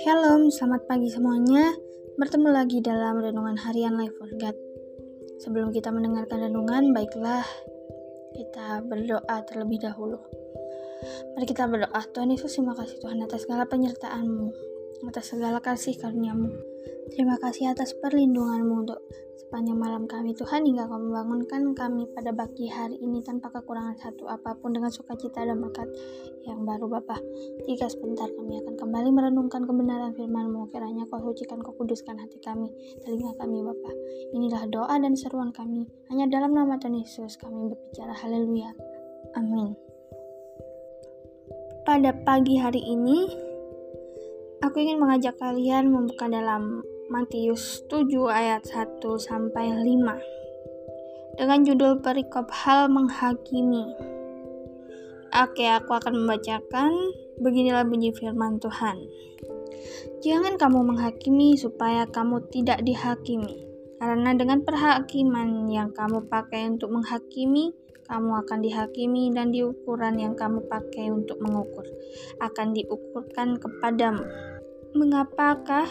Shalom, selamat pagi semuanya. Bertemu lagi dalam renungan harian Life for God. Sebelum kita mendengarkan renungan, baiklah kita berdoa terlebih dahulu. Mari kita berdoa. Tuhan Yesus, terima kasih Tuhan atas segala penyertaan-Mu, atas segala kasih karunia-Mu. Terima kasih atas perlindungan-Mu untuk sepanjang malam kami Tuhan hingga kau membangunkan kami pada pagi hari ini tanpa kekurangan satu apa pun dengan sukacita dan berkat yang baru Bapa. Jika sebentar kami akan kembali merenungkan kebenaran firman-Mu kiranya kau sucikan kau kuduskan hati kami telinga kami Bapa. Inilah doa dan seruan kami hanya dalam nama Tuhan Yesus kami berbicara haleluya. Amin. Pada pagi hari ini aku ingin mengajak kalian membuka dalam Matius 7 ayat 1 sampai 5 dengan judul perikop hal menghakimi. Oke, aku akan membacakan beginilah bunyi firman Tuhan. Jangan kamu menghakimi supaya kamu tidak dihakimi. Karena dengan perhakiman yang kamu pakai untuk menghakimi, kamu akan dihakimi dan diukuran yang kamu pakai untuk mengukur akan diukurkan kepadamu. Mengapakah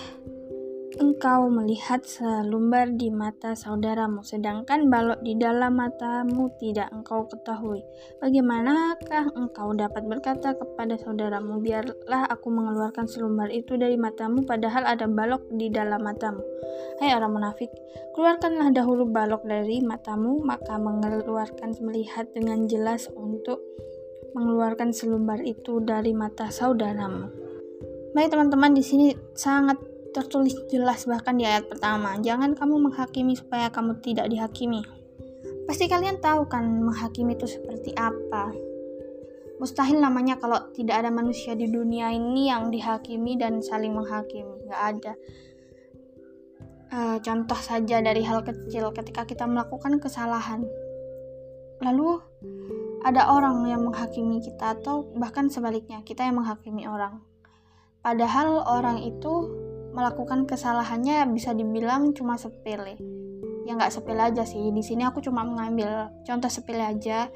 engkau melihat selumbar di mata saudaramu, sedangkan balok di dalam matamu tidak engkau ketahui. Bagaimanakah engkau dapat berkata kepada saudaramu, biarlah aku mengeluarkan selumbar itu dari matamu, padahal ada balok di dalam matamu. Hai orang munafik, keluarkanlah dahulu balok dari matamu, maka mengeluarkan melihat dengan jelas untuk mengeluarkan selumbar itu dari mata saudaramu. Baik teman-teman, di sini sangat tertulis jelas bahkan di ayat pertama, jangan kamu menghakimi supaya kamu tidak dihakimi. Pasti kalian tahu kan menghakimi itu seperti apa. Mustahil namanya kalau tidak ada manusia di dunia ini yang dihakimi dan saling menghakimi. Gak ada. E, contoh saja dari hal kecil ketika kita melakukan kesalahan. Lalu ada orang yang menghakimi kita atau bahkan sebaliknya kita yang menghakimi orang. Padahal orang itu melakukan kesalahannya bisa dibilang cuma sepele. Ya nggak sepele aja sih. Di sini aku cuma mengambil contoh sepele aja.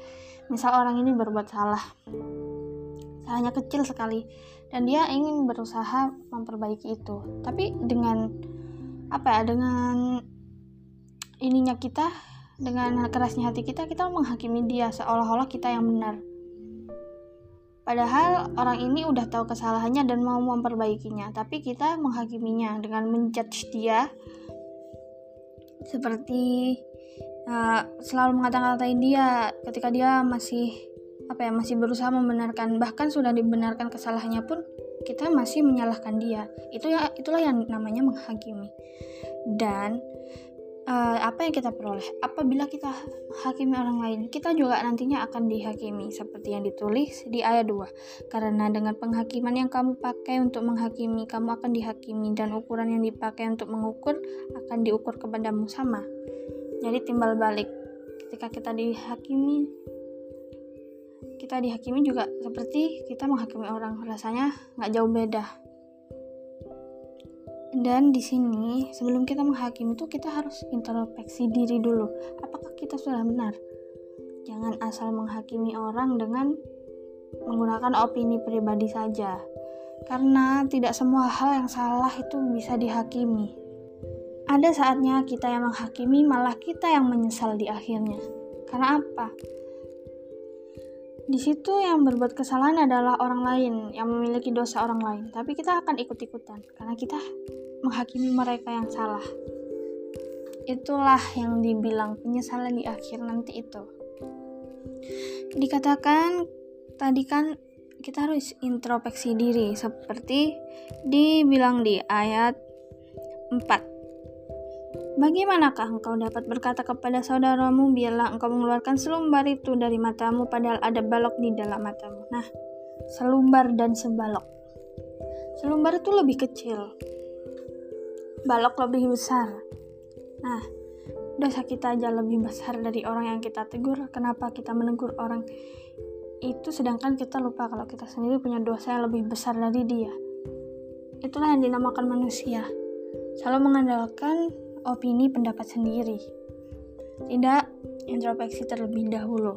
Misal orang ini berbuat salah. Salahnya kecil sekali. Dan dia ingin berusaha memperbaiki itu. Tapi dengan apa ya dengan ininya kita dengan kerasnya hati kita kita menghakimi dia seolah-olah kita yang benar Padahal orang ini udah tahu kesalahannya dan mau memperbaikinya, tapi kita menghakiminya dengan menjudge dia. Seperti uh, selalu mengata-ngatain dia ketika dia masih apa ya masih berusaha membenarkan. Bahkan sudah dibenarkan kesalahannya pun kita masih menyalahkan dia. Itu ya itulah yang namanya menghakimi. Dan uh, apa yang kita peroleh? Apabila kita hakimi orang lain kita juga nantinya akan dihakimi seperti yang ditulis di ayat 2 karena dengan penghakiman yang kamu pakai untuk menghakimi kamu akan dihakimi dan ukuran yang dipakai untuk mengukur akan diukur kepadamu sama. Jadi timbal balik ketika kita dihakimi kita dihakimi juga seperti kita menghakimi orang. Rasanya nggak jauh beda dan di sini, sebelum kita menghakimi itu kita harus introspeksi diri dulu. Apakah kita sudah benar? Jangan asal menghakimi orang dengan menggunakan opini pribadi saja. Karena tidak semua hal yang salah itu bisa dihakimi. Ada saatnya kita yang menghakimi, malah kita yang menyesal di akhirnya. Karena apa? Di situ yang berbuat kesalahan adalah orang lain yang memiliki dosa orang lain, tapi kita akan ikut-ikutan karena kita menghakimi mereka yang salah. Itulah yang dibilang penyesalan di akhir nanti itu. Dikatakan tadi kan kita harus introspeksi diri seperti dibilang di ayat 4. Bagaimanakah engkau dapat berkata kepada saudaramu, biarlah engkau mengeluarkan selumbar itu dari matamu, padahal ada balok di dalam matamu. Nah, selumbar dan sebalok. Selumbar itu lebih kecil, balok lebih besar. Nah, dosa kita aja lebih besar dari orang yang kita tegur. Kenapa kita menegur orang itu sedangkan kita lupa kalau kita sendiri punya dosa yang lebih besar dari dia. Itulah yang dinamakan manusia. Selalu mengandalkan opini pendapat sendiri. Tidak introspeksi terlebih dahulu.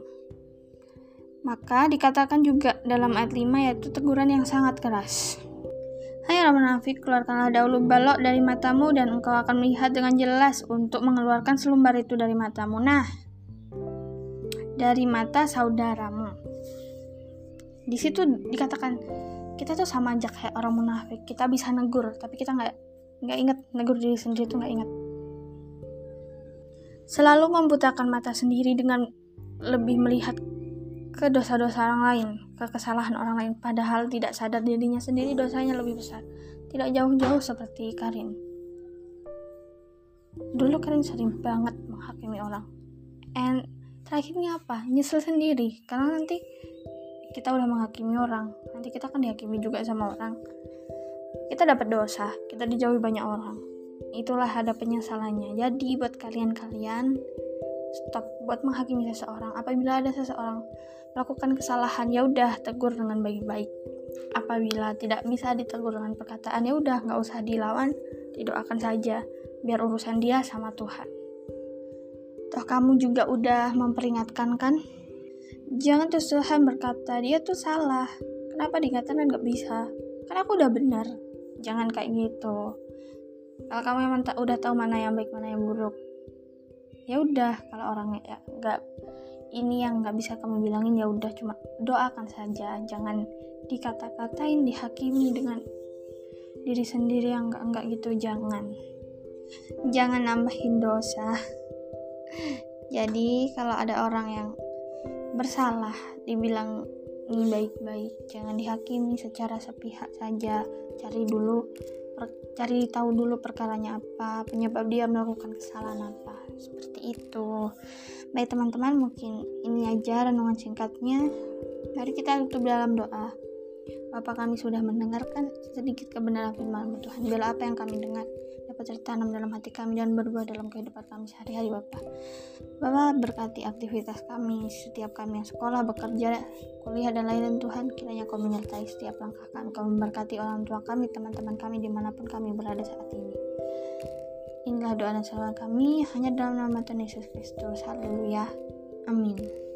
Maka dikatakan juga dalam ayat 5 yaitu teguran yang sangat keras. Hai orang munafik, keluarkanlah dahulu balok dari matamu dan engkau akan melihat dengan jelas untuk mengeluarkan selumbar itu dari matamu. Nah, dari mata saudaramu. Di situ dikatakan kita tuh sama aja kayak orang munafik. Kita bisa negur, tapi kita nggak nggak inget negur diri sendiri tuh nggak inget. Selalu membutakan mata sendiri dengan lebih melihat ke dosa-dosa orang lain, ke kesalahan orang lain, padahal tidak sadar dirinya sendiri dosanya lebih besar. Tidak jauh-jauh seperti Karin. Dulu Karin sering banget menghakimi orang. And terakhirnya apa? Nyesel sendiri, karena nanti kita udah menghakimi orang, nanti kita akan dihakimi juga sama orang. Kita dapat dosa, kita dijauhi banyak orang. Itulah ada penyesalannya. Jadi buat kalian-kalian stop buat menghakimi seseorang. Apabila ada seseorang melakukan kesalahan, ya udah tegur dengan baik-baik. Apabila tidak bisa ditegur dengan perkataan, ya udah nggak usah dilawan, didoakan saja, biar urusan dia sama Tuhan. Toh kamu juga udah memperingatkan kan? Jangan terus Tuhan berkata dia tuh salah. Kenapa dikatakan nggak bisa? Karena aku udah benar. Jangan kayak gitu. Kalau kamu emang udah tahu mana yang baik mana yang buruk, ya udah kalau orang ya nggak ini yang nggak bisa kamu bilangin ya udah cuma doakan saja. Jangan dikata-katain dihakimi dengan diri sendiri yang nggak nggak gitu. Jangan. Jangan nambahin dosa. Jadi kalau ada orang yang bersalah dibilang ini baik-baik jangan dihakimi secara sepihak saja. Cari dulu cari tahu dulu perkaranya apa penyebab dia melakukan kesalahan apa seperti itu. Baik teman-teman mungkin ini aja renungan singkatnya. Mari kita tutup dalam doa. Bapak kami sudah mendengarkan sedikit kebenaran firman Tuhan. Bila apa yang kami dengar dapat tertanam dalam hati kami dan berubah dalam kehidupan kami sehari-hari Bapak. Bapak berkati aktivitas kami, setiap kami yang sekolah, bekerja, kuliah dan lain-lain Tuhan, kiranya kau menyertai setiap langkah kami, kau memberkati orang tua kami, teman-teman kami di mana pun kami berada saat ini. Inilah doa dan salam kami hanya dalam nama Tuhan Yesus Kristus. Haleluya. Amin.